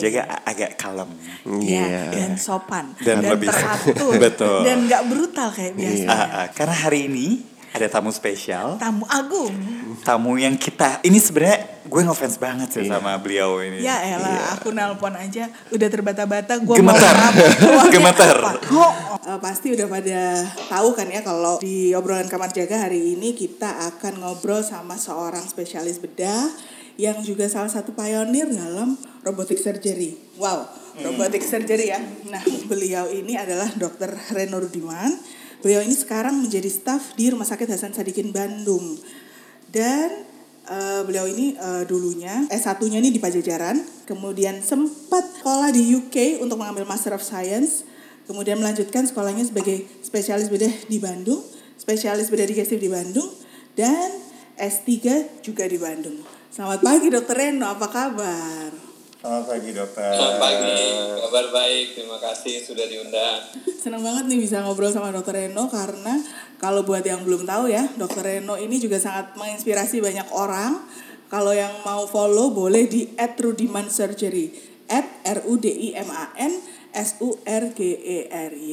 jaga a- agak kalem Iya, Iya. dan sopan Dan dan, lebih- teratur Betul. dan nggak brutal kayak biasanya. Ah, ah, karena hari ini ada tamu spesial Tamu agung. tamu yang kita ini sebenarnya gue ngefans banget sih sama beliau ini Ya elah, aku nelpon aja udah terbata-bata gue mau keluarnya Gemetar. apa. Oh, eh, pasti udah pada tahu kan ya kalau di obrolan kamar jaga hari ini kita akan ngobrol sama seorang spesialis bedah yang juga salah satu pionir dalam robotic surgery. Wow, robotic surgery ya. Nah, beliau ini adalah Dr. Reno Rudiman. Beliau ini sekarang menjadi staf di Rumah Sakit Hasan Sadikin Bandung. Dan eh, beliau ini eh, dulunya S1-nya ini di Pajajaran, kemudian sempat sekolah di UK untuk mengambil Master of Science, kemudian melanjutkan sekolahnya sebagai spesialis bedah di Bandung, spesialis bedah digestif di Bandung, dan S3 juga di Bandung. Selamat pagi Dokter Reno, apa kabar? selamat pagi dokter Selamat pagi, kabar baik. Terima kasih sudah diundang. Senang banget nih bisa ngobrol sama Dokter Reno karena kalau buat yang belum tahu ya, Dokter Reno ini juga sangat menginspirasi banyak orang. Kalau yang mau follow boleh di @rudimansurgery @r-u-d-i-m-a-n S-U-R-G-E-R-Y.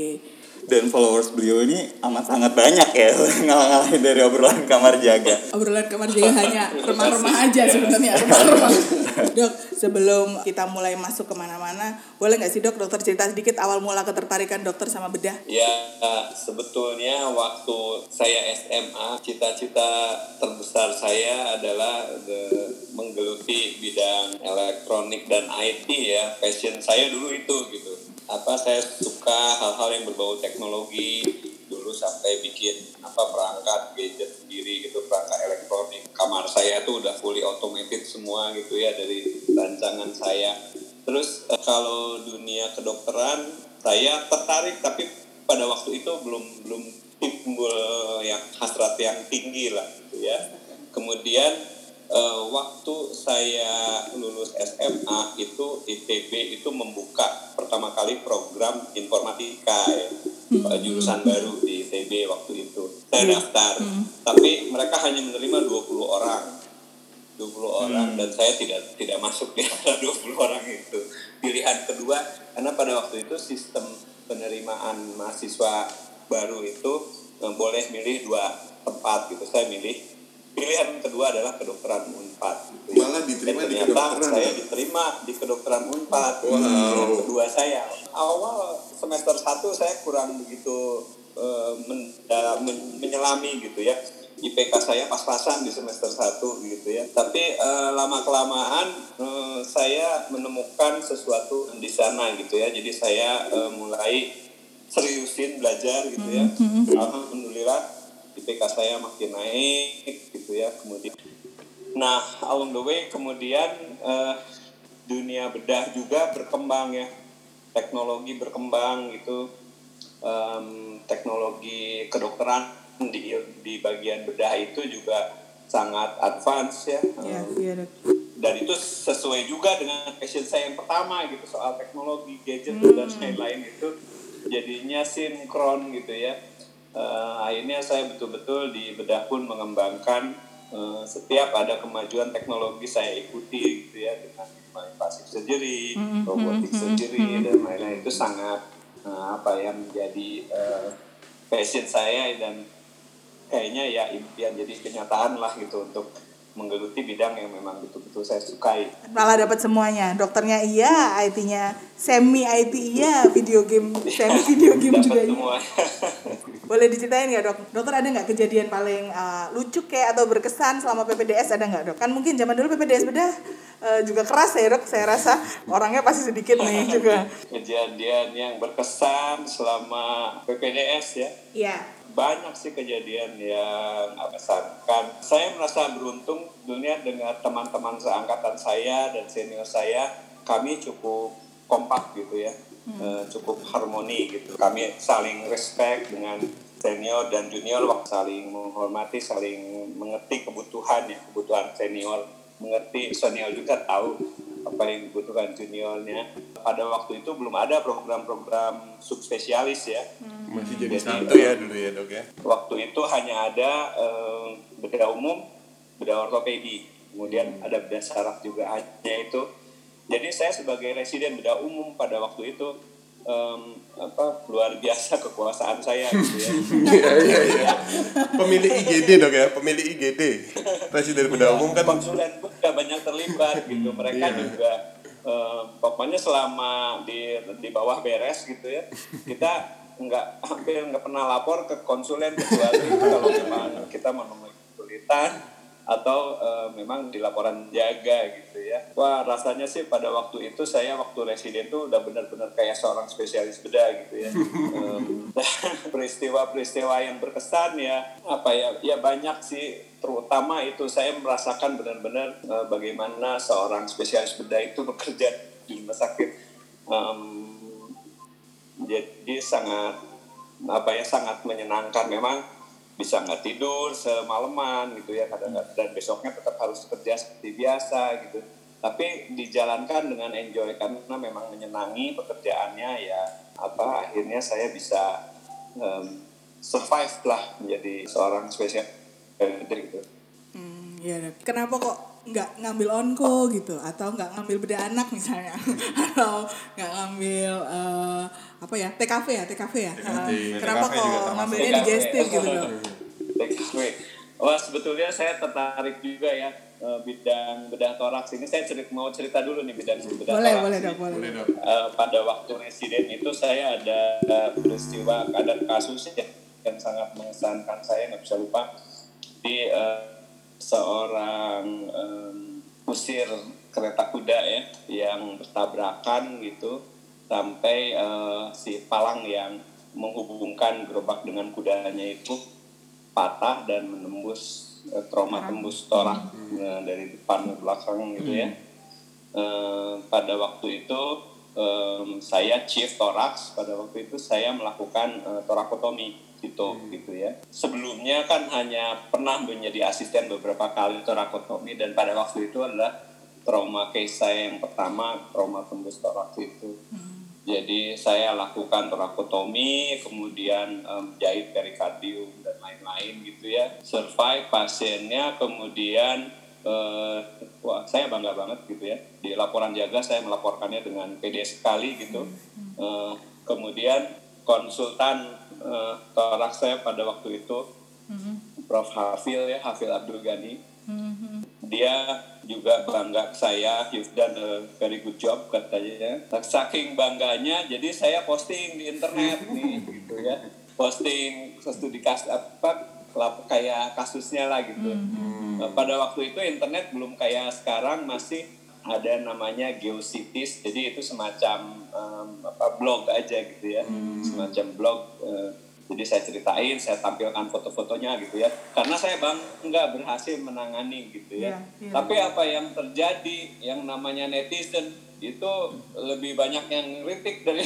Dan followers beliau ini amat sangat banyak ya ngalah-ngalahin dari obrolan kamar jaga Obrolan kamar jaga hanya remah-remah aja sebenarnya remah-remah. Dok, sebelum kita mulai masuk ke mana-mana, boleh nggak sih dok dokter cerita sedikit awal mula ketertarikan dokter sama bedah? Ya, sebetulnya waktu saya SMA, cita-cita terbesar saya adalah the- menggeluti bidang elektronik dan IT ya. Passion saya dulu itu gitu. Apa saya suka hal-hal yang berbau teknologi. Dulu sampai bikin apa perangkat gadget sendiri gitu perangkat elektronik. Kamar saya tuh udah fully automated semua gitu ya dari rancangan saya. Terus eh, kalau dunia kedokteran saya tertarik tapi pada waktu itu belum belum timbul yang hasrat yang tinggi lah gitu ya. Kemudian eh, waktu saya lulus SMA itu ITB itu membuka pertama kali program informatika ya. Eh, jurusan baru di ITB waktu itu. Saya daftar. Tapi mereka hanya menerima 20 orang. 20 orang dan saya tidak tidak masuk di antara 20 orang itu. Pilihan kedua karena pada waktu itu sistem penerimaan mahasiswa baru itu eh, boleh milih dua tempat gitu. Saya milih kedua adalah kedokteran Unpad. Gitu. Malah diterima Dan di kedokteran, saya ya? diterima di kedokteran Unpad. Wow. Pilihan kedua saya. Awal semester 1 saya kurang begitu eh, men- da- men- menyelami gitu ya. IPK saya pas-pasan di semester 1 gitu ya. Tapi eh, lama kelamaan eh, saya menemukan sesuatu di sana gitu ya. Jadi saya eh, mulai seriusin belajar gitu ya. Alhamdulillah IPK saya makin naik gitu ya. Kemudian Nah, along the way kemudian eh, dunia bedah juga berkembang ya. Teknologi berkembang gitu. Em, teknologi kedokteran di di bagian bedah itu juga sangat advance ya. Dok. dan itu sesuai juga dengan passion saya yang pertama gitu soal teknologi gadget dan lain-lain itu jadinya sinkron gitu ya Eh, akhirnya saya betul-betul di bedah pun mengembangkan eh, setiap ada kemajuan teknologi saya ikuti gitu ya dengan invasive surgery, robotic surgery dan lain-lain. Itu sangat eh, apa ya menjadi eh, passion saya dan kayaknya ya impian jadi kenyataan lah gitu untuk menggeluti bidang yang memang betul-betul saya sukai. Malah dapat semuanya. Dokternya iya, IT-nya semi IT iya, video game semi video game juga iya. Boleh diceritain nggak dok? Dokter ada nggak kejadian paling uh, lucu kayak atau berkesan selama PPDS ada nggak dok? Kan mungkin zaman dulu PPDS bedah uh, juga keras ya dok. Saya rasa orangnya pasti sedikit nih juga. Kejadian yang berkesan selama PPDS ya. Iya. Banyak sih kejadian yang mengesankan. Saya merasa beruntung dunia dengan teman-teman seangkatan saya dan senior saya, kami cukup kompak gitu ya, Eh, cukup harmoni gitu. Kami saling respect dengan senior dan junior, waktu saling menghormati, saling mengerti kebutuhan ya, kebutuhan senior, mengerti senior juga tahu apa yang dibutuhkan juniornya. Pada waktu itu belum ada program-program subspesialis ya Masih jadi Jadi, satu ya dulu ya dok ya. waktu itu hanya ada eh, bedah umum, bedah ortopedi, kemudian ada bedah saraf juga hanya itu. jadi saya sebagai residen bedah umum pada waktu itu em, apa luar biasa kekuasaan saya gitu ya. Iya iya iya. Pemilik IGD dong ya, pemilik IGD. Presiden Beda Umum kan konsulen pun juga banyak terlibat gitu mereka Iya. juga eh, pokoknya selama di di bawah beres gitu ya kita nggak hampir nggak pernah lapor ke konsulen kecuali kalau memang kita menemui kesulitan atau eh, memang di laporan jaga gitu ya. Wah rasanya sih pada waktu itu saya waktu residen tuh udah benar-benar kayak seorang spesialis bedah gitu ya. Peristiwa-peristiwa yang berkesan ya apa ya ya banyak sih. Terutama itu saya merasakan benar-benar eh, bagaimana seorang spesialis bedah itu bekerja di rumah sakit. Em, jadi sangat apa ya sangat menyenangkan. Memang bisa nggak tidur semalaman gitu ya kadang-kadang. Dan besoknya tetap harus kerja seperti biasa gitu. Tapi dijalankan dengan enjoy karena memang menyenangi pekerjaannya ya apa akhirnya saya bisa em, survive lah menjadi seorang spesial gitu. Hmm, ya. Kenapa kok nggak ngambil onko gitu atau nggak ngambil beda anak misalnya. Atau nggak ngambil eh, apa ya TKV ya TKV ya. Eh, kenapa TKV kok ngambilnya digestif gitu dok TKW. Wah sebetulnya saya tertarik juga ya eh, bidang bedah toraks ini. Saya cerita mau cerita dulu nih bidang bedah boleh toraks boleh dok boleh. Eh, pada waktu residen itu saya ada peristiwa ada kasus ya, yang sangat mengesankan saya nggak bisa lupa. Di seorang em, kusir kereta kuda ya yang bertabrakan gitu sampai eh, si palang yang menghubungkan gerobak dengan kudanya itu patah dan menembus eh, trauma tembus torak eh, dari depan ke belakang gitu ya. Eh, pada waktu itu em, saya chief thorax pada waktu itu saya melakukan eh, torakotomi gitu gitu ya. Sebelumnya kan hanya pernah menjadi asisten beberapa kali torakotomi dan pada waktu itu adalah trauma case saya yang pertama trauma tembus toraks itu. Jadi saya lakukan torakotomi kemudian em, jahit perikardium dan lain-lain gitu ya. Survive pasiennya kemudian eh, wah saya bangga banget gitu ya. Di laporan jaga saya melaporkannya dengan PD sekali gitu. Eh, kemudian konsultan eh, toraks saya pada waktu itu. Prof. Hafil ya Hafil Abdul Ghani. Dia juga bangga saya you've done a very good job katanya. Saking bangganya jadi saya posting di internet nih gitu ya. Posting studi kas apa kayak kasusnya lah gitu. Nah, pada waktu itu internet belum kayak sekarang masih ada namanya geocities. Jadi itu semacam em, apa blog aja gitu ya. Semacam blog eh, jadi saya ceritain saya tampilkan foto-fotonya gitu ya. Karena saya bangga berhasil menangani gitu ya. Iya, iya. tapi apa yang terjadi yang namanya netizen itu lebih banyak yang kritik dari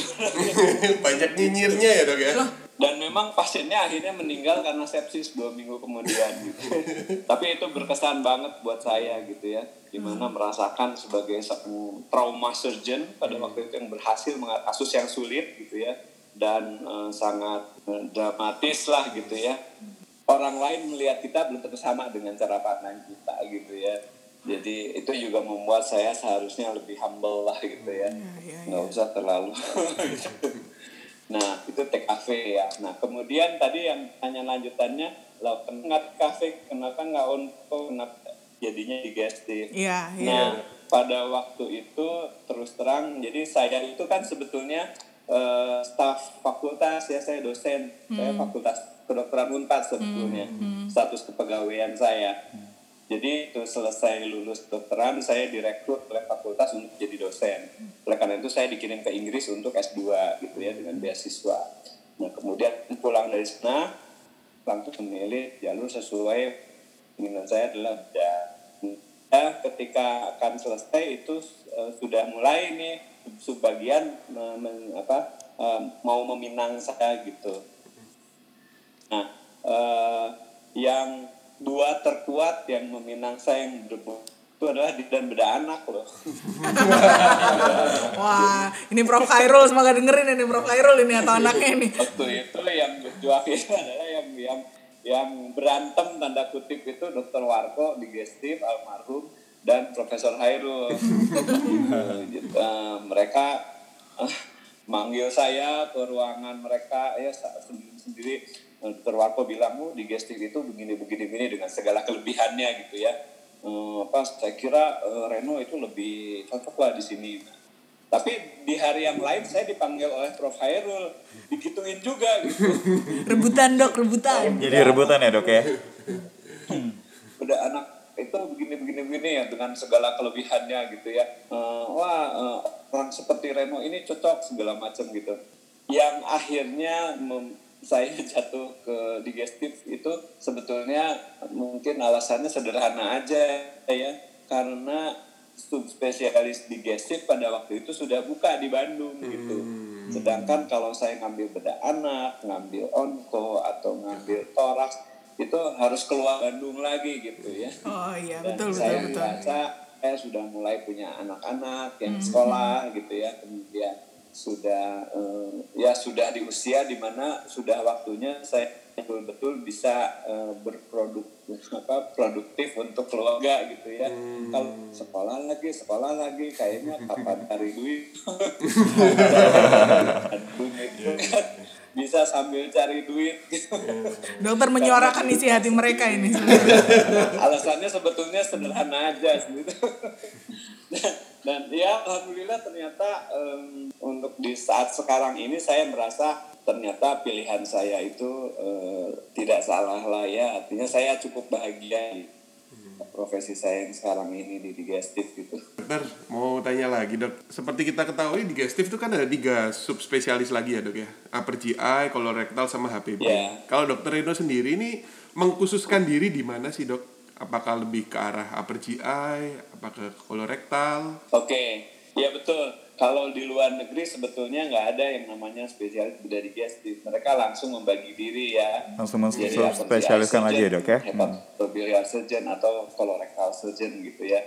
Banyak nyinyirnya ya dok ya. Dan memang pasiennya akhirnya meninggal karena sepsis dua minggu kemudian gitu. tapi itu berkesan banget buat saya gitu ya. Di mana merasakan sebagai seorang trauma surgeon pada waktu itu yang berhasil mengatasi kasus yang sulit gitu ya. Dan eh, sangat eh, dramatis lah gitu ya. Orang lain melihat kita belum tentu sama dengan cara pandang kita gitu ya. Jadi itu juga membuat saya seharusnya lebih humble lah gitu ya. Iya, nggak usah terlalu Nah, itu TKV ya. Nah, kemudian tadi yang tanya lanjutannya, lo kenapa TKV, kenapa nggak untuk, kenapa jadinya digestif? iya iya Nah, pada waktu itu terus terang, jadi saya itu kan sebetulnya eh, staf fakultas ya, saya dosen, saya fakultas kedokteran Unpad sebetulnya, status kepegawaian saya. Jadi itu selesai lulus kedokteran, saya direkrut oleh fakultas untuk jadi dosen. Oleh karena itu saya dikirim ke Inggris untuk S2 gitu ya dengan beasiswa. Nah kemudian pulang dari sana langsung memilih jalur sesuai keinginan saya adalah ya, ya ketika akan selesai itu eh, sudah mulai nih sebagian eh, men- apa eh, mau meminang saya gitu. Nah, eh, yang dua terkuat yang meminang saya yang berbu itu adalah di dan beda anak loh. wah ini Prof. Khairul semoga dengerin ini Prof. Khairul ini atau anaknya ini. Waktu itu yang berjuang itu adalah yang yang yang berantem tanda kutip itu Dokter Warko di Gestif almarhum dan Profesor Hairul. uh, mereka uh, manggil saya ke ruangan mereka ya sendiri sendiri Dr. Warko bilang oh digestif itu begini begini begini dengan segala kelebihannya gitu ya. Uh, apa saya kira uh, Reno itu lebih cocok lah di sini. Tapi di hari yang lain saya dipanggil oleh Prof. Hairul dikituin juga gitu. Rebutan dok rebutan. Jadi rebutan ya dok ya? Udah anak itu begini begini begini ya dengan segala kelebihannya gitu ya. Uh, wah uh, orang seperti Reno ini cocok segala macam gitu. Yang akhirnya mem, saya jatuh ke digestif itu sebetulnya mungkin alasannya sederhana aja ya. Karena subspesialis digestif pada waktu itu sudah buka di Bandung gitu. Sedangkan kalau saya ngambil bedah anak ngambil onko atau ngambil toraks itu harus keluar Bandung lagi gitu ya. Oh iya Dan betul saya betul betul. merasa saya sudah mulai punya anak-anak yang sekolah gitu ya, kemudian sudah eh, ya sudah di usia di mana sudah waktunya saya betul-betul bisa eh, berproduk apa produktif untuk keluarga gitu ya. Kalau sekolah lagi sekolah lagi kayaknya kapan cari duit. Bisa sambil cari duit gitu. Dokter menyuarakan isi hati mereka ini. alasannya sebetulnya sederhana aja gitu ya alhamdulillah ternyata em, untuk di saat sekarang ini saya merasa ternyata pilihan saya itu eh, tidak salah lah ya artinya saya cukup bahagia di profesi saya yang sekarang ini di digestif gitu Dokter, mau tanya lagi dok. Seperti kita ketahui digestif itu kan ada tiga subspesialis lagi ya dok ya. Upper GI, kolorektal, sama HPB. Ya. Kalau dokter Reno sendiri ini mengkhususkan diri di mana sih dok? Apakah lebih ke arah upper GI, apakah ke kolorektal? Oke, ya betul. Kalau di luar negeri sebetulnya nggak ada yang namanya spesialis bedah digestif. Mereka langsung membagi diri ya. Langsung Jadi spesialiskan aja ya dok ya. Hmm. Hepatobiliar surgeon atau colorectal surgeon gitu ya.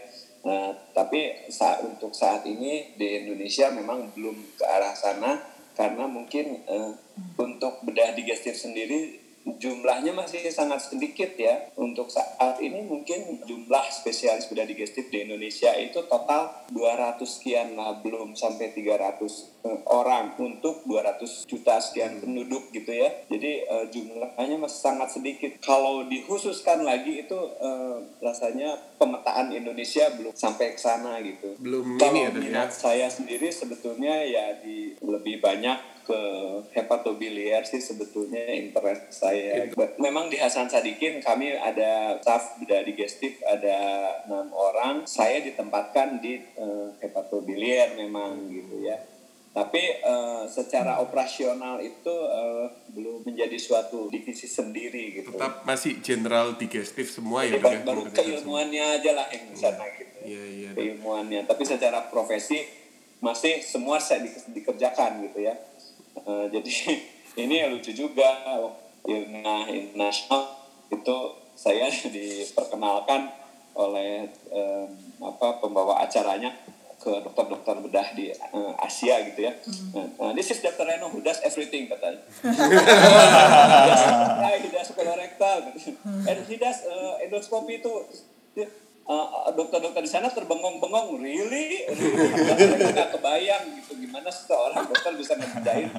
Nah, tapi saat untuk saat ini di Indonesia memang belum ke arah sana karena mungkin eh, untuk bedah digestif sendiri jumlahnya masih sangat sedikit ya. Untuk saat ini mungkin jumlah spesialis bedah digestif di Indonesia itu total 200 sekian lah, belum sampai 300 eh, orang untuk 200 juta sekian penduduk gitu ya. Jadi eh, jumlahnya masih sangat sedikit. Kalau dikhususkan lagi itu eh, rasanya pemetaan Indonesia belum sampai ke sana gitu. Belum Kalau ini ya dok ya. minat saya sendiri sebetulnya ya di lebih banyak ke hepatobiliar sih sebetulnya interest saya. Memang di Hasan Sadikin kami ada staff bedah digestif ada enam orang. Saya ditempatkan di eh, hepatobiliar memang gitu ya. Tapi eh, secara operasional itu eh, belum menjadi suatu divisi sendiri gitu. Tetap masih general digestif semua ya Jadi ya. baru semua. keilmuannya aja lah yang di sana gitu. Iya iya. keilmuannya tapi secara profesi masih semua saya di- dikerjakan gitu ya Eh, jadi ini lucu juga Ilna International itu saya diperkenalkan oleh em, apa pembawa acaranya ke dokter-dokter bedah di eh, Asia gitu ya. Nah, this is Dr. Reno who does everything katanya. yeah, he does colorectal and he does uh, endoscopy itu Uh, dokter-dokter di sana terbengong-bengong really, really? nggak kebayang gitu gimana seorang dokter bisa ngerjain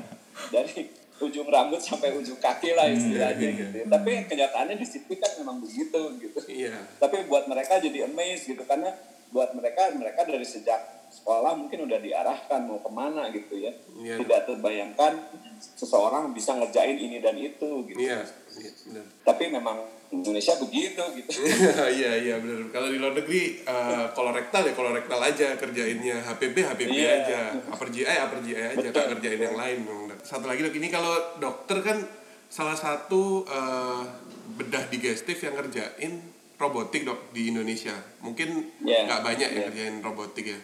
dari ujung rambut sampai ujung kaki lah istilahnya gitu tapi kenyataannya di situ kan memang begitu gitu Iya. tapi buat mereka jadi amazed gitu karena buat mereka mereka dari sejak sekolah mungkin udah diarahkan mau ke mana gitu ya Iya. tidak terbayangkan seseorang bisa ngerjain ini dan itu gitu Iya. Iya benar. tapi memang Indonesia begitu gitu iya iya benar. Kalau di luar negeri eh, kolorektal ya kolorektal aja kerjainnya HPB HPB Iya. aja. Upper GI upper GI aja Betul, kerjain yang lain. Satu lagi dok ini kalau dokter kan salah satu eh, bedah digestif yang ngerjain robotik dok di Indonesia. Mungkin Iya, nggak banyak yang iya. ngerjain robotik ya.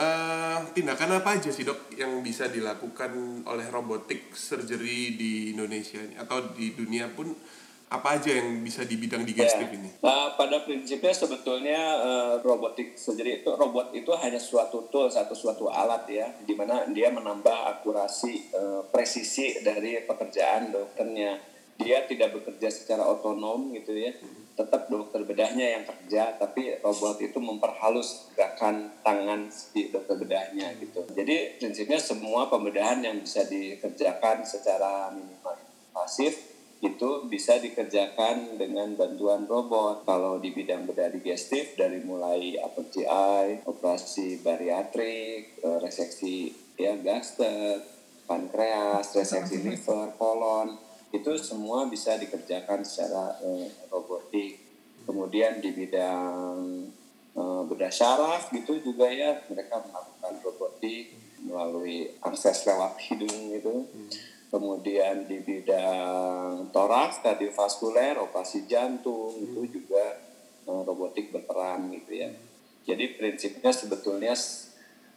Eh, tindakan apa aja sih dok yang bisa dilakukan oleh robotik surgery di Indonesia ini? atau di dunia pun apa aja yang bisa di bidang digestif Ya. ini? Nah, pada prinsipnya sebetulnya eh, robotik surgery itu robot itu hanya suatu tool, satu suatu alat ya, di mana dia menambah akurasi eh, presisi dari pekerjaan dokternya. Dia tidak bekerja secara otonom gitu ya, tetap dokter bedahnya yang kerja tapi robot itu memperhalus gerakan tangan si dokter bedahnya gitu jadi prinsipnya semua pembedahan yang bisa dikerjakan secara minimal invasif itu bisa dikerjakan dengan bantuan robot. Kalau di bidang bedah digestif dari mulai upper GI, operasi bariatrik, eh, reseksi ya gaster, pankreas, reseksi liver, kolon, itu semua bisa dikerjakan secara eh, robotik. Kemudian di bidang eh, bedah syaraf gitu juga ya mereka melakukan robotik melalui akses lewat hidung itu kemudian di bidang toraks, kardiovaskuler, operasi jantung itu juga eh, robotik berperan gitu ya. Jadi prinsipnya sebetulnya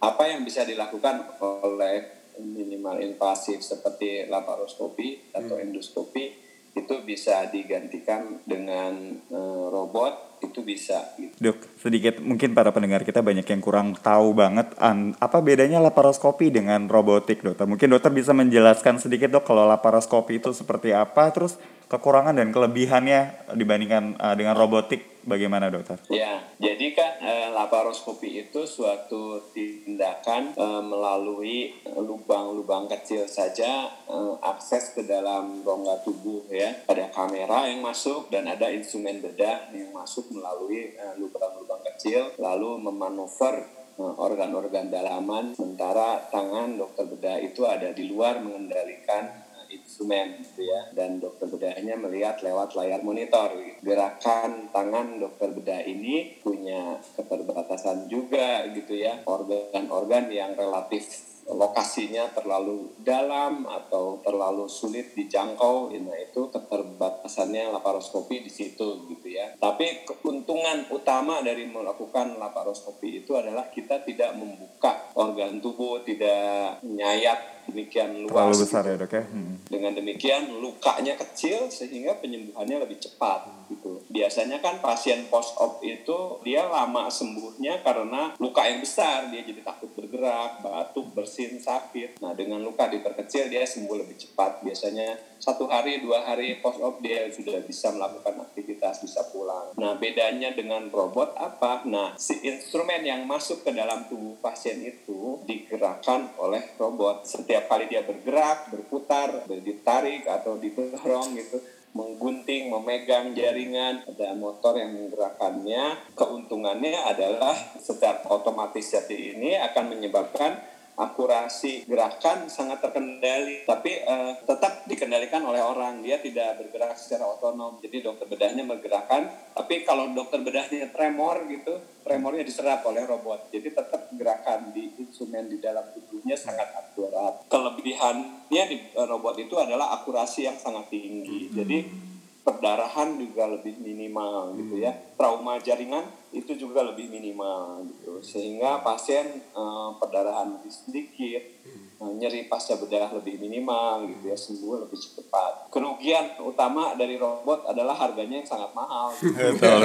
apa yang bisa dilakukan oleh minimal invasif seperti laparoskopi atau endoskopi itu bisa digantikan dengan eh, robot itu bisa gitu. Dok, sedikit mungkin para pendengar kita banyak yang kurang tahu banget an, apa bedanya laparoskopi dengan robotik, dokter. Mungkin dokter bisa menjelaskan sedikit dok kalau laparoskopi itu seperti apa, terus kekurangan dan kelebihannya dibandingkan uh, dengan robotik bagaimana dokter? Ya, jadi kan eh, laparoskopi itu suatu tindakan eh, melalui lubang-lubang kecil saja eh, akses ke dalam rongga tubuh ya. Ada kamera yang masuk dan ada instrumen bedah yang masuk melalui eh, lubang-lubang kecil lalu memanuver eh, organ-organ dalaman sementara tangan dokter bedah itu ada di luar mengendalikan eh, instrumen gitu ya. Dan dokter bedahnya melihat lewat layar monitor. Gerakan tangan dokter bedah ini punya keterbatasan juga gitu ya. Organ-organ yang relatif lokasinya terlalu dalam atau terlalu sulit dijangkau nah itu keterbatasannya laparoskopi di situ gitu ya. Tapi keuntungan utama dari melakukan laparoskopi itu adalah kita tidak membuka organ tubuh tidak nyayat demikian luas Terlalu besar gitu. ya dok ya? Hmm. Dengan demikian lukanya kecil sehingga penyembuhannya lebih cepat gitu. Biasanya kan pasien post op itu dia lama sembuhnya karena luka yang besar, dia jadi takut bergerak, batuk, bersin, sakit. Nah, dengan luka diperkecil dia sembuh lebih cepat. Biasanya satu hari, dua hari post op dia sudah bisa melakukan aktivitas, bisa pulang. Nah, bedanya dengan robot apa? Nah, si instrumen yang masuk ke dalam tubuh pasien itu digerakkan oleh robot. Setiap kali dia bergerak, berputar, ditarik atau didorong gitu, menggunting, memegang jaringan, ada motor yang menggerakkannya. Keuntungannya adalah secara otomatis jadi ini akan menyebabkan akurasi gerakan sangat terkendali tapi eh, tetap dikendalikan oleh orang. Dia tidak bergerak secara otonom. Jadi dokter bedahnya menggerakkan tapi kalau dokter bedahnya tremor gitu tremornya diserap oleh robot. Jadi tetap gerakan di instrumen di dalam tubuhnya sangat akurat. Kelebihannya di eh, robot itu adalah akurasi yang sangat tinggi. Jadi perdarahan juga lebih minimal gitu ya. Trauma jaringan itu juga lebih minimal gitu. Sehingga pasien eh, perdarahan lebih sedikit. Eh, nyeri pasca bedah lebih minimal gitu ya sembuh lebih cepat kerugian utama dari robot adalah harganya yang sangat mahal gitu. Betul.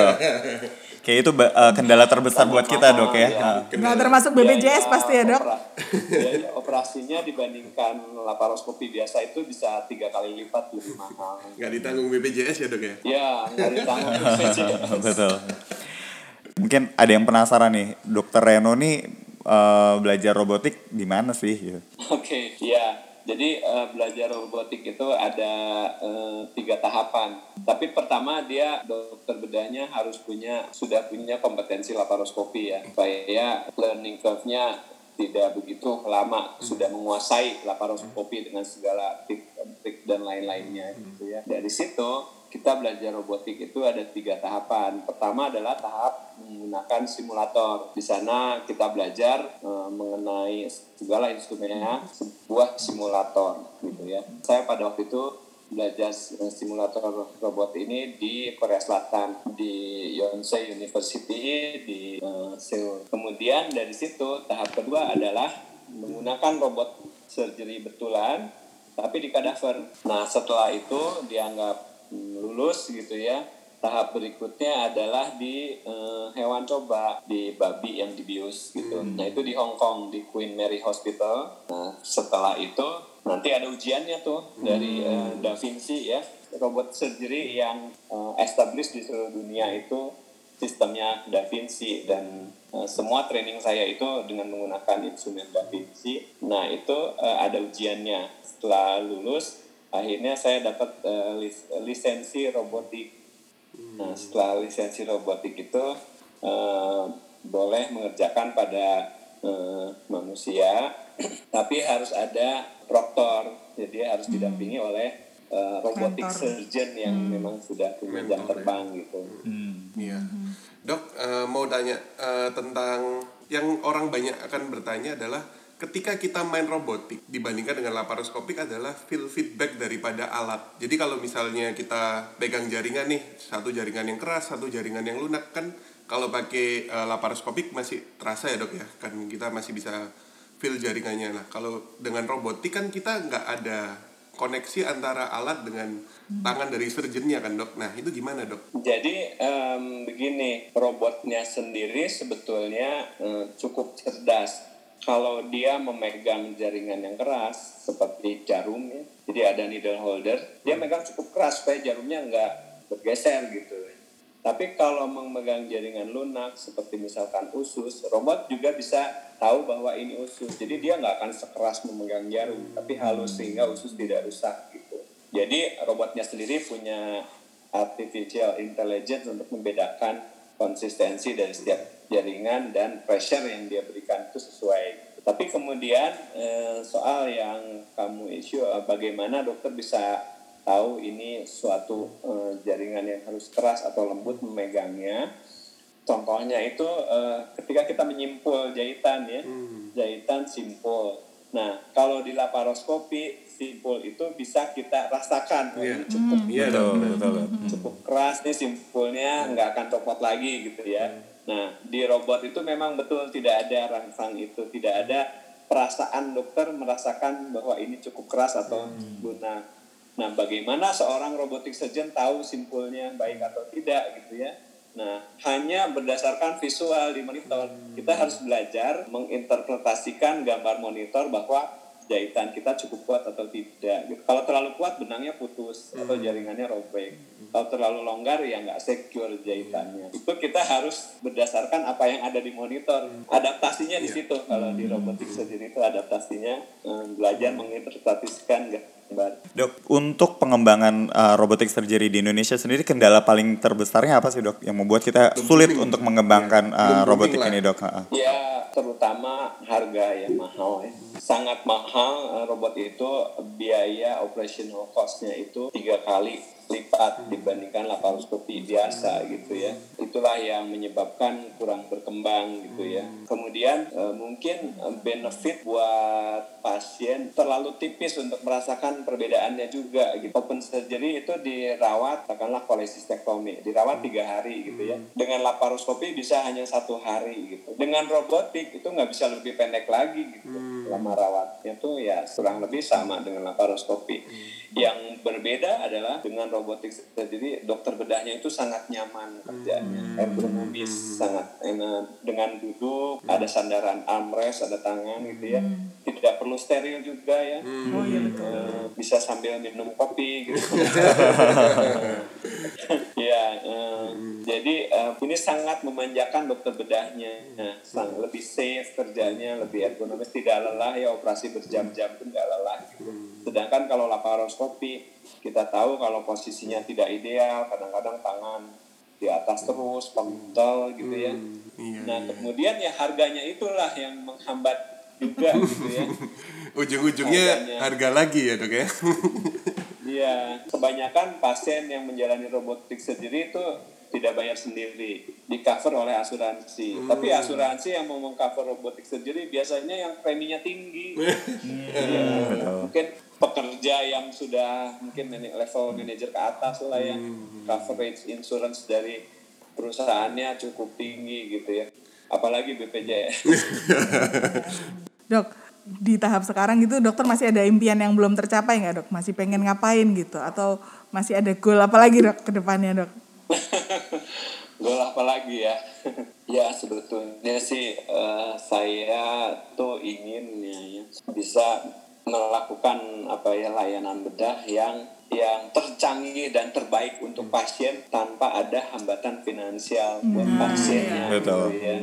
Kayak itu uh, kendala terbesar buat kita dok ya. Iya. Uh, Nggak termasuk BPJS Biaya pasti ya dok? opera- biaya operasinya dibandingkan laparoskopi biasa itu bisa tiga kali lipat lebih mahal nggak ditanggung BPJS ya dok ya ya nggak ditanggung BPJS. Betul. Mungkin ada yang penasaran nih, dokter Reno nih uh, belajar robotik di mana sih? Gitu. Oke, ya. Jadi eh, belajar robotik itu ada eh, tiga tahapan. Tapi pertama dia dokter bedahnya harus punya sudah punya kompetensi laparoskopi ya, supaya learning curve-nya tidak begitu lama sudah menguasai laparoskopi dengan segala trik dan lain-lainnya gitu ya. Dari situ kita belajar robotik itu ada tiga tahapan. Pertama adalah tahap menggunakan simulator. Di sana kita belajar eh, mengenai segala instrumennya sebuah simulator gitu ya. Saya pada waktu itu belajar eh, simulator robot ini di Korea Selatan di Yonsei University di eh, Seoul. Kemudian dari situ tahap kedua adalah menggunakan robot surgery betulan tapi di kadaver. Nah setelah itu dianggap lulus gitu ya tahap berikutnya adalah di eh, hewan coba di babi yang dibius gitu. Nah itu di Hong Kong di Queen Mary Hospital. Nah setelah itu nanti ada ujiannya tuh dari eh, Da Vinci ya robot surgery yang eh, established di seluruh dunia itu sistemnya Da Vinci dan eh, semua training saya itu dengan menggunakan instrumen Da Vinci. Nah itu eh, ada ujiannya. Setelah lulus akhirnya saya dapat eh, lis- lisensi robotik Nah, setelah lisensi robotik itu eh, boleh mengerjakan pada eh, manusia, tapi harus ada proktor, jadi harus didampingi oleh eh, robotic Mentor. surgeon yang memang sudah punya jam ya. terbang gitu. Iya. Dok, eh, mau tanya eh, tentang yang orang banyak akan bertanya adalah ketika kita main robotik dibandingkan dengan laparoskopik adalah feel feedback daripada alat. Jadi kalau misalnya kita pegang jaringan nih, satu jaringan yang keras, satu jaringan yang lunak kan kalau pakai eh, laparoskopik masih terasa ya dok ya, kan kita masih bisa feel jaringannya. Nah kalau dengan robotik kan kita nggak ada koneksi antara alat dengan tangan dari surgeonnya kan dok. Nah itu gimana dok? Jadi em, begini, robotnya sendiri sebetulnya eh, cukup cerdas. Kalau dia memegang jaringan yang keras seperti jarum ya, jadi ada needle holder, dia megang cukup keras supaya jarumnya nggak bergeser gitu. Tapi kalau memegang jaringan lunak seperti misalkan usus, robot juga bisa tahu bahwa ini usus. Jadi dia nggak akan sekeras memegang jarum, tapi halus sehingga usus tidak rusak gitu. Jadi robotnya sendiri punya artificial intelligence untuk membedakan konsistensi dari setiap jaringan dan pressure yang dia berikan itu sesuai. Tapi kemudian eh, soal yang kamu isu eh, bagaimana dokter bisa tahu ini suatu eh, jaringan yang harus keras atau lembut memegangnya. Contohnya itu eh, ketika kita menyimpul jahitan ya, jahitan simpul. Nah kalau di laparoskopi simpul itu bisa kita rasakan oh, ini cukup Iya betul, dok. betul, betul. cukup keras nih simpulnya nggak akan copot lagi gitu ya. Nah di robot itu memang betul tidak ada rangsang itu, tidak ada perasaan dokter merasakan bahwa ini cukup keras atau lunak. Nah bagaimana seorang robotic surgeon tahu simpulnya baik atau tidak gitu ya? Nah hanya berdasarkan visual di monitor kita harus belajar menginterpretasikan gambar monitor bahwa jahitan kita cukup kuat atau tidak. Gitu. Kalau terlalu kuat benangnya putus atau jaringannya robek. Kalau terlalu longgar ya nggak secure jahitannya. Itu kita harus berdasarkan apa yang ada di monitor. Adaptasinya di situ. Kalau di robotik surgery itu adaptasinya eh, belajar menginterpretasikan gambar. Dok, untuk pengembangan uh, robotic surgery di Indonesia sendiri kendala paling terbesarnya apa sih dok yang membuat kita sulit untuk mengembangkan uh, robotik ini dok? Ya terutama harga yang mahal ya. Sangat mahal eh, robot itu biaya operational cost-nya itu tiga kali lipat dibandingkan laparoskopi biasa gitu ya. Itulah yang menyebabkan kurang berkembang gitu ya. Kemudian eh, mungkin eh, benefit buat pasien terlalu tipis untuk merasakan perbedaannya juga gitu. Open surgery itu dirawat katakanlah kolesistektomi, dirawat tiga hari gitu ya. Dengan laparoskopi bisa hanya satu hari gitu. Dengan robotik itu nggak bisa lebih pendek lagi gitu. Lama rawatnya tuh ya kurang lebih sama dengan laparoskopi. Yang berbeda adalah dengan robotik surgery dokter bedahnya itu sangat nyaman kerjanya, ergonomis, sangat enak. Dengan duduk, ada sandaran armrest, ada tangan gitu ya. Tidak perlu steril juga ya. Oh iya betul. Eh, bisa sambil minum kopi gitu. ya, eh, jadi eh, ini sangat memanjakan dokter bedahnya. Nah, sang, lebih safe kerjanya, lebih ergonomis, tidak lelah ya operasi berjam-jam pun nggak lelah. Gitu. Sedangkan kalau laparoskopi kita tahu kalau posisinya tidak ideal, kadang-kadang tangan di atas terus, penggal gitu ya. Iya, Nah, kemudian ya harganya itulah yang menghambat juga gitu ya. Ujung-ujungnya Harganya. harga lagi ya dok ya. Iya, kebanyakan pasien yang menjalani robotik surgery itu tidak bayar sendiri, di cover oleh asuransi. Tapi asuransi yang mau mengcover robotik surgery biasanya yang preminya tinggi. Iya, mungkin pekerja yang sudah mungkin level manajer ke atas lah yang coverage insurance dari perusahaannya cukup tinggi gitu ya. Apalagi BPJS. Dok, di tahap sekarang gitu dokter masih ada impian yang belum tercapai nggak dok? Masih pengen ngapain gitu? Atau masih ada goal apa lagi dok ke depannya dok? Gol apa lagi ya? ya sebetulnya sih eh, saya tuh ingin ya, ya, bisa melakukan apa ya layanan bedah yang yang tercanggih dan terbaik untuk pasien tanpa ada hambatan finansial buat pasiennya. Betul. gitu ya.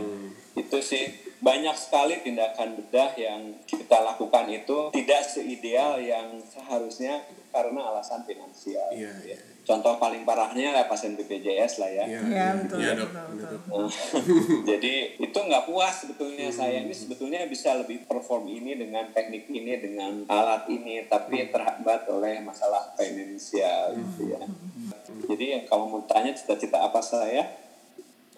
Itu sih banyak sekali tindakan bedah yang kita lakukan itu tidak seideal yang seharusnya karena alasan finansial. Iya, gitu iya. ya. Contoh paling parahnya ya pasien BPJS lah ya. Iya, Iya, betul, Iya, betul, dok. betul. Nah, Jadi itu nggak puas sebetulnya saya ini sebetulnya bisa lebih perform ini dengan teknik ini dengan alat ini tapi terhambat oleh masalah finansial gitu ya. Jadi kalau mau tanya cita-cita apa saya,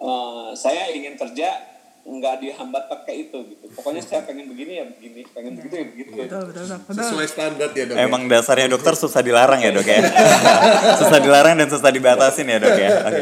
eh, saya ingin kerja nggak dihambat pakai itu gitu. Pokoknya saya pengen begini ya begini, pengen begitu ya begitu. Betul, betul. Betul. Sesuai standar ya dok. ya? Emang dasarnya dokter susah dilarang ya dok ya? susah dilarang dan susah dibatasin ya dok ya? Oke.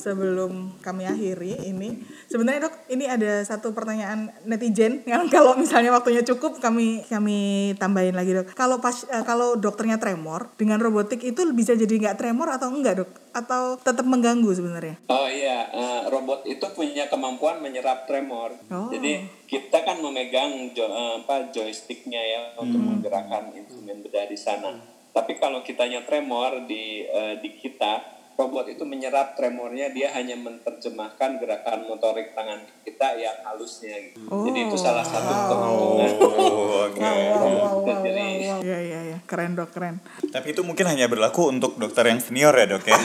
Sebelum kami akhiri ini, sebenarnya dok, ini ada satu pertanyaan netizen yang kalau misalnya waktunya cukup kami kami tambahin lagi dok. Kalau pas eh, kalau dokternya tremor dengan robotik itu bisa jadi nggak tremor atau enggak dok? Atau tetap mengganggu sebenarnya? Oh iya, eh, robot itu punya kemampuan menyerap tremor. Oh. Jadi kita kan memegang jo, eh, apa joysticknya ya untuk menggerakkan instrumen bedah di sana. Tapi kalau kitanya tremor di eh, di kita, robot itu menyerap tremornya, dia hanya menerjemahkan gerakan motorik tangan kita yang halusnya gitu. Jadi itu salah satu keuntungan. Oh, oke. Wow, wow, wow, wow, Jadi wow. Iya, iya, iya. Keren dok, keren. Tapi itu mungkin hanya berlaku untuk dokter yang senior ya dok ya.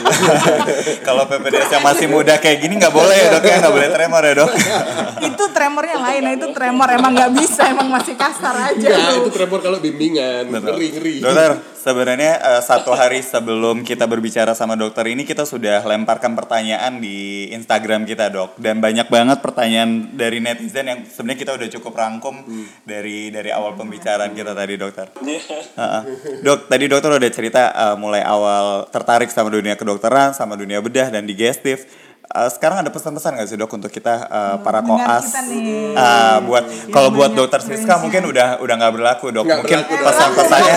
Kalau PPDS yang masih muda kayak gini nggak boleh ya dok ya, nggak boleh tremor ya dok. itu tremornya lain, nah itu tremor emang nggak bisa, emang masih kasar aja Enggak, itu tremor kalau bimbingan. Ngeri, ngeri. Dokter, sebenarnya eh, satu hari sebelum kita berbicara sama dokter ini kita sudah lemparkan pertanyaan di Instagram kita dok dan banyak banget pertanyaan dari netizen yang sebenarnya kita udah cukup rangkum dari dari awal pembicaraan kita tadi dokter. Heeh. Dok, tadi dokter udah cerita eh, mulai awal tertarik sama dunia kedokteran, sama dunia bedah dan digestif. Eh, sekarang ada pesan-pesan gak sih dok untuk kita eh, para koas? nih. Eh, buat kalau buat dokter Siska mungkin udah udah nggak berlaku dok. Nggak mungkin pesan-pesannya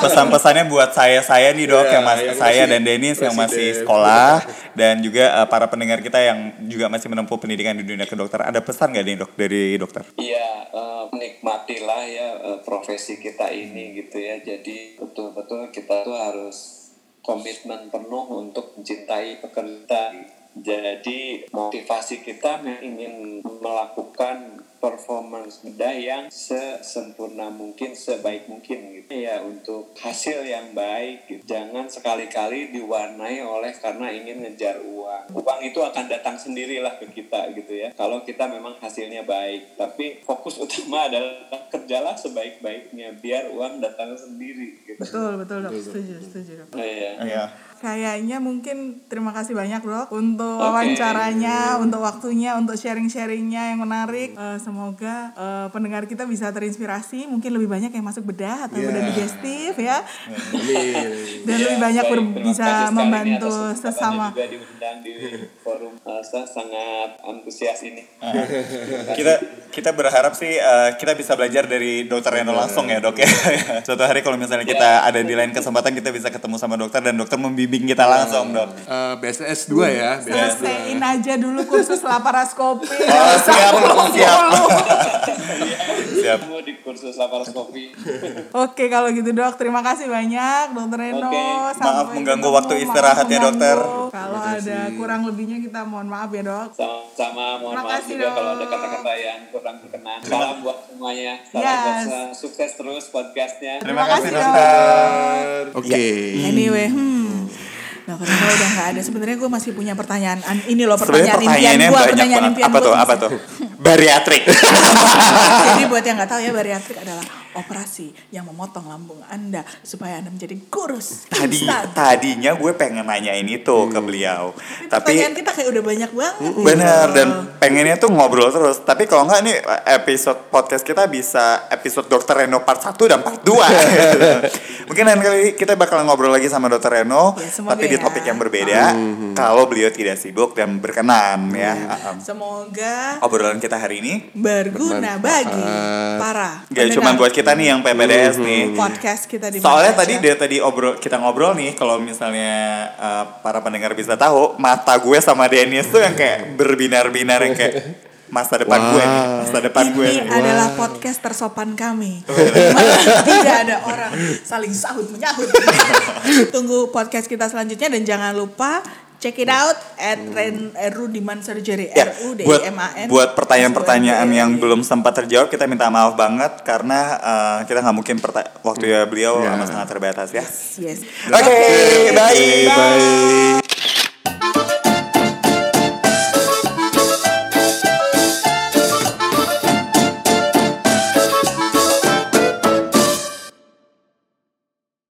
pesan-pesannya buat saya saya nih dok Iya, yang masih yang saya masih dan Denis yang masih sekolah dan juga eh, para pendengar kita yang juga masih menempuh pendidikan di dunia kedokteran. Ada pesan gak nih dok dari dokter? Iya, eh, nikmatilah ya eh, profesi kita ini gitu ya. Jadi betul-betul kita tuh harus komitmen penuh untuk mencintai pekerjaan. Jadi motivasi kita ingin melakukan performance bedah yang sesempurna mungkin, sebaik mungkin gitu ya untuk hasil yang baik. Gitu. Jangan sekali-kali diwarnai oleh karena ingin ngejar uang. Uang itu akan datang sendirilah ke kita gitu ya. Kalau kita memang hasilnya baik, tapi fokus utama adalah kerjalah sebaik-baiknya biar uang datang sendiri gitu. Betul, betul dok, setuju, setuju dok. Iya. Iya. Kayaknya mungkin terima kasih banyak dok untuk Oke. wawancaranya, untuk waktunya, untuk sharing-sharingnya yang menarik. Eh, semoga eh, pendengar kita bisa terinspirasi, mungkin lebih banyak yang masuk bedah atau Iya. bedah digestif ya, Amin. dan Iya, lebih banyak ber- bisa membantu sesama. Diundang di forum uh, saya sangat antusias ini. kita kita berharap sih eh, kita bisa belajar dari dokter Reno langsung ya dok ya. Suatu hari kalau misalnya kita ada di lain kesempatan kita bisa ketemu sama dokter dan dokter membimbing kita langsung dok. Eh, BSS 2 ya. BSS Selesaiin aja dulu kursus laparoskopi. Oh, siap, siap. Siap. Kamu di kursus laparoskopi. Oke kalau gitu dok, terima kasih banyak dokter Reno. Oke. Maaf mengganggu ketemu, waktu istirahat ya, dokter. Kalau ada kurang lebihnya kita mohon maaf ya dok. Sama-sama mohon maaf Makasih, juga kalau ada kata-kata yang kurang berkenan. Salam buat semuanya. Salam Yes. buat se- sukses terus podcastnya. Terima Terima kasih kasih, dokter. Oke. Anyway, hmm. Dokter Reno udah nggak ada. Sebenarnya gue masih punya pertanyaan. An- Ini loh pertanyaan impian gue. Pertanyaan impian Apa gua tuh? Apa tuh? Bariatrik. Jadi buat yang nggak tahu ya bariatrik adalah operasi yang memotong lambung Anda supaya Anda menjadi kurus. Tadi instan. tadinya gue pengen nanyain itu ke beliau. Tapi Tapi pertanyaan kita kayak udah banyak banget. Bener dan pengennya tuh ngobrol terus. Tapi kalau nggak nih episode podcast kita bisa episode Dokter Reno part 1 dan part 2. Mungkin lain kali kita bakalan ngobrol lagi sama Dokter Reno, Ya, tapi di ya. topik yang berbeda. Kalau beliau tidak sibuk dan berkenan ya. Um, Semoga Obrolan kita hari ini berguna bagi para Gak cuma buat kita kita nih yang PPDS nih. Podcast kita di Soalnya mana tadi aja. dia tadi obrol kita ngobrol nih kalau misalnya uh, para pendengar bisa tahu mata gue sama Dennis tuh yang kayak berbinar-binar yang kayak masa depan gue nih, masa depan gue. ini adalah podcast tersopan kami. Di mana Tidak ada orang saling sahut menyahut. Tunggu podcast kita selanjutnya dan jangan lupa check it out at Ren eh, Rudiman Surgery Ya, R U D buat I M A N. buat pertanyaan-pertanyaan yang belum sempat terjawab kita minta maaf banget karena uh, kita nggak mungkin waktu ya beliau Ya. amat sangat terbatas ya. Yes. Oke, bye. Bye.